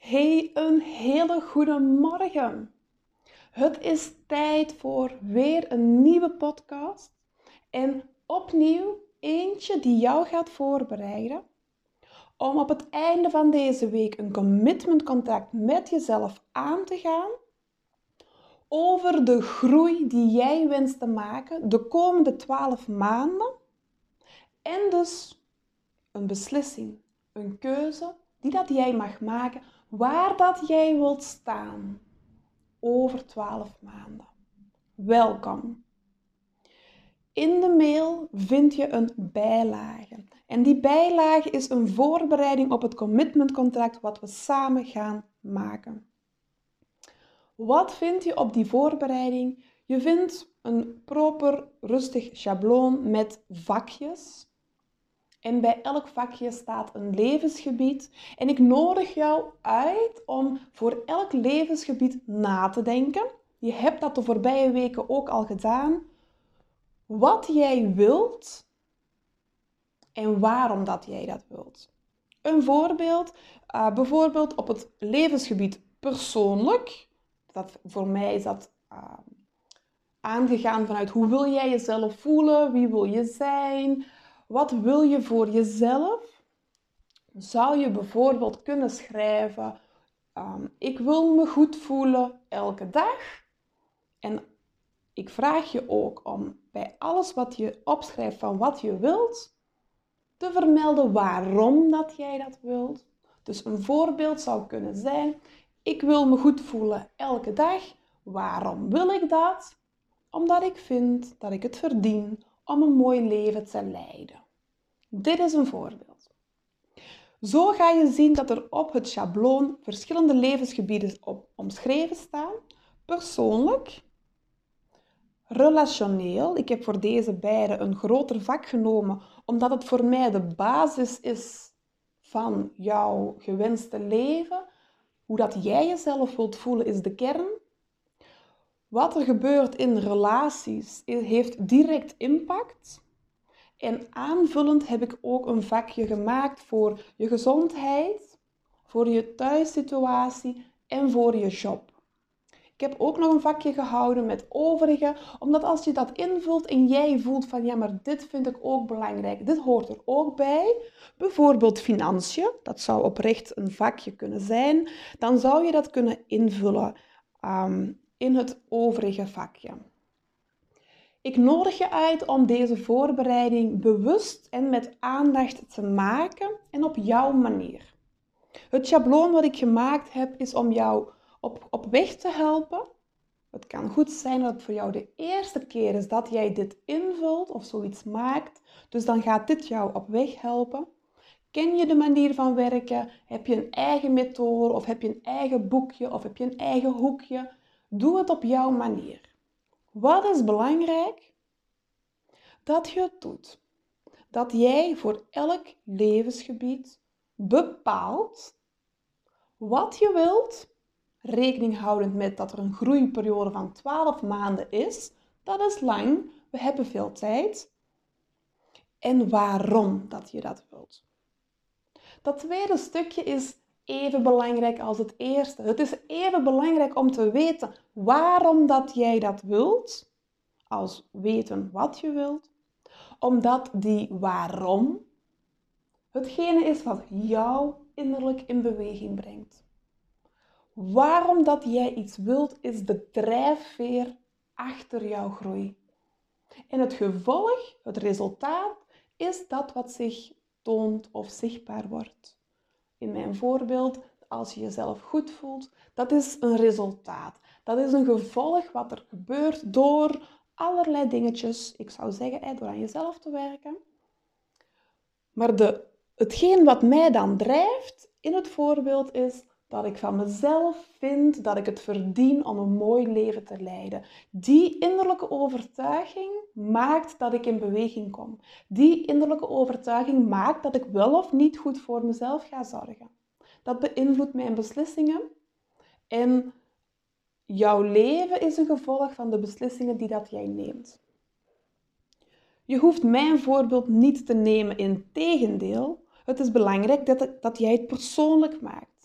Hey, een hele goede morgen. Het is tijd voor weer een nieuwe podcast. En opnieuw eentje die jou gaat voorbereiden om op het einde van deze week een commitment contact met jezelf aan te gaan over de groei die jij wenst te maken de komende 12 maanden. En dus een beslissing, een keuze die dat jij mag maken waar dat jij wilt staan over 12 maanden. Welkom. In de mail vind je een bijlage. En die bijlage is een voorbereiding op het commitmentcontract wat we samen gaan maken. Wat vind je op die voorbereiding? Je vindt een proper, rustig schabloon met vakjes en bij elk vakje staat een levensgebied. En ik nodig jou uit om voor elk levensgebied na te denken. Je hebt dat de voorbije weken ook al gedaan. Wat jij wilt en waarom dat jij dat wilt. Een voorbeeld, uh, bijvoorbeeld op het levensgebied persoonlijk. Dat, voor mij is dat uh, aangegaan vanuit hoe wil jij jezelf voelen, wie wil je zijn, wat wil je voor jezelf? Zou je bijvoorbeeld kunnen schrijven: um, Ik wil me goed voelen elke dag. En ik vraag je ook om bij alles wat je opschrijft van wat je wilt, te vermelden waarom dat jij dat wilt. Dus een voorbeeld zou kunnen zijn: Ik wil me goed voelen elke dag. Waarom wil ik dat? Omdat ik vind dat ik het verdien om een mooi leven te leiden. Dit is een voorbeeld. Zo ga je zien dat er op het schabloon verschillende levensgebieden op omschreven staan. Persoonlijk, relationeel. Ik heb voor deze beide een groter vak genomen, omdat het voor mij de basis is van jouw gewenste leven. Hoe dat jij jezelf wilt voelen is de kern. Wat er gebeurt in relaties heeft direct impact. En aanvullend heb ik ook een vakje gemaakt voor je gezondheid, voor je thuissituatie en voor je job. Ik heb ook nog een vakje gehouden met overige, omdat als je dat invult en jij voelt van ja, maar dit vind ik ook belangrijk, dit hoort er ook bij, bijvoorbeeld financiën, dat zou oprecht een vakje kunnen zijn, dan zou je dat kunnen invullen um, in het overige vakje. Ik nodig je uit om deze voorbereiding bewust en met aandacht te maken en op jouw manier. Het schabloon wat ik gemaakt heb is om jou op, op weg te helpen. Het kan goed zijn dat het voor jou de eerste keer is dat jij dit invult of zoiets maakt. Dus dan gaat dit jou op weg helpen. Ken je de manier van werken? Heb je een eigen methode of heb je een eigen boekje of heb je een eigen hoekje? Doe het op jouw manier. Wat is belangrijk? Dat je het doet. Dat jij voor elk levensgebied bepaalt wat je wilt, rekening houdend met dat er een groeiperiode van 12 maanden is. Dat is lang, we hebben veel tijd. En waarom dat je dat wilt. Dat tweede stukje is even belangrijk als het eerste. Het is even belangrijk om te weten waarom dat jij dat wilt, als weten wat je wilt, omdat die waarom hetgene is wat jou innerlijk in beweging brengt. Waarom dat jij iets wilt, is de drijfveer achter jouw groei. En het gevolg, het resultaat, is dat wat zich toont of zichtbaar wordt in mijn voorbeeld, als je jezelf goed voelt, dat is een resultaat. Dat is een gevolg wat er gebeurt door allerlei dingetjes. Ik zou zeggen, door aan jezelf te werken. Maar de, hetgeen wat mij dan drijft in het voorbeeld is dat ik van mezelf vind dat ik het verdien om een mooi leven te leiden. Die innerlijke overtuiging maakt dat ik in beweging kom. Die innerlijke overtuiging maakt dat ik wel of niet goed voor mezelf ga zorgen. Dat beïnvloedt mijn beslissingen. En jouw leven is een gevolg van de beslissingen die dat jij neemt. Je hoeft mijn voorbeeld niet te nemen in tegendeel. Het is belangrijk dat, dat jij het persoonlijk maakt.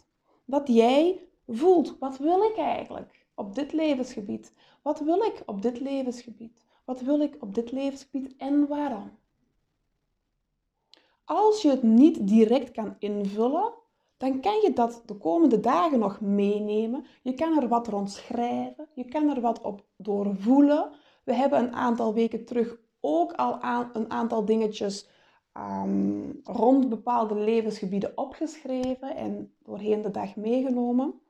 Dat jij voelt. Wat wil ik eigenlijk op dit levensgebied? Wat wil ik op dit levensgebied? Wat wil ik op dit levensgebied en waarom? Als je het niet direct kan invullen, dan kan je dat de komende dagen nog meenemen. Je kan er wat rond schrijven, je kan er wat op doorvoelen. We hebben een aantal weken terug ook al aan, een aantal dingetjes um, rond bepaalde levensgebieden opgeschreven en doorheen de dag meegenomen.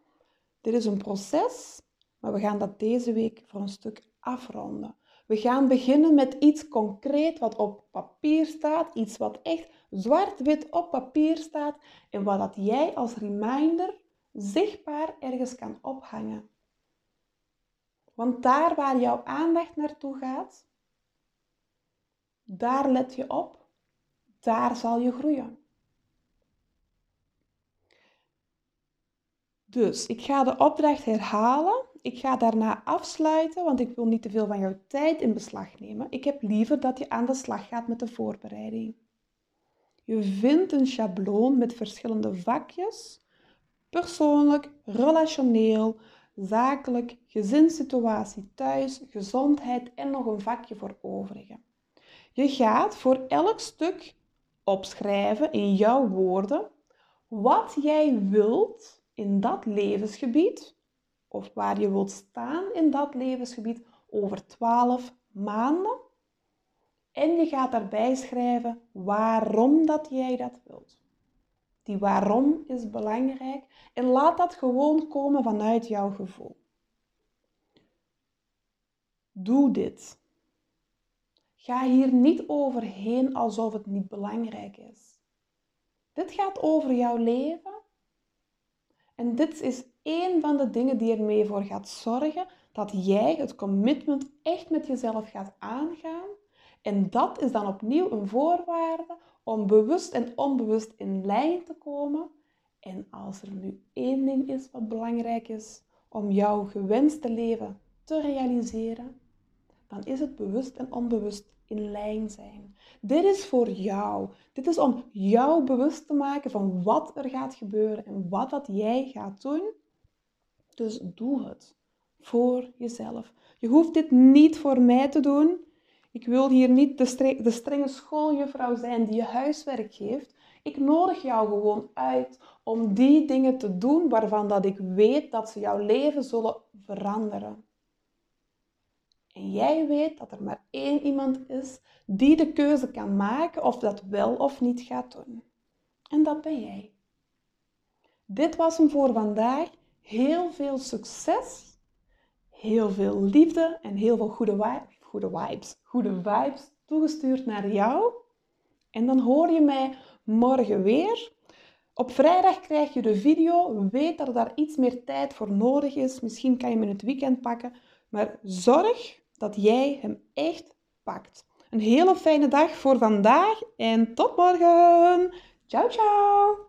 Dit is een proces, maar we gaan dat deze week voor een stuk afronden. We gaan beginnen met iets concreet wat op papier staat, iets wat echt zwart-wit op papier staat en wat dat jij als reminder zichtbaar ergens kan ophangen. Want daar waar jouw aandacht naartoe gaat, daar let je op, daar zal je groeien. Dus ik ga de opdracht herhalen. Ik ga daarna afsluiten, want ik wil niet te veel van jouw tijd in beslag nemen. Ik heb liever dat je aan de slag gaat met de voorbereiding. Je vindt een schabloon met verschillende vakjes: persoonlijk, relationeel, zakelijk, gezinssituatie thuis, gezondheid en nog een vakje voor overigen. Je gaat voor elk stuk opschrijven in jouw woorden wat jij wilt in dat levensgebied of waar je wilt staan in dat levensgebied over 12 maanden. En je gaat daarbij schrijven waarom dat jij dat wilt. Die waarom is belangrijk en laat dat gewoon komen vanuit jouw gevoel. Doe dit. Ga hier niet overheen alsof het niet belangrijk is. Dit gaat over jouw leven. En dit is één van de dingen die ermee voor gaat zorgen dat jij het commitment echt met jezelf gaat aangaan. En dat is dan opnieuw een voorwaarde om bewust en onbewust in lijn te komen. En als er nu één ding is wat belangrijk is om jouw gewenste leven te realiseren, dan is het bewust en onbewust in lijn zijn. Dit is voor jou. Dit is om jou bewust te maken van wat er gaat gebeuren en wat dat jij gaat doen. Dus doe het voor jezelf. Je hoeft dit niet voor mij te doen. Ik wil hier niet de, strenge schooljuffrouw zijn die je huiswerk geeft. Ik nodig jou gewoon uit om die dingen te doen waarvan dat ik weet dat ze jouw leven zullen veranderen. En jij weet dat er maar één iemand is die de keuze kan maken of dat wel of niet gaat doen. En dat ben jij. Dit was hem voor vandaag. Heel veel succes, heel veel liefde en heel veel goede, goede vibes, goede vibes toegestuurd naar jou. En dan hoor je mij morgen weer. Op vrijdag krijg je de video. Weet dat er daar iets meer tijd voor nodig is. Misschien kan je in het weekend pakken. Maar zorg dat jij hem echt pakt. Een hele fijne dag voor vandaag en tot morgen. Ciao, ciao.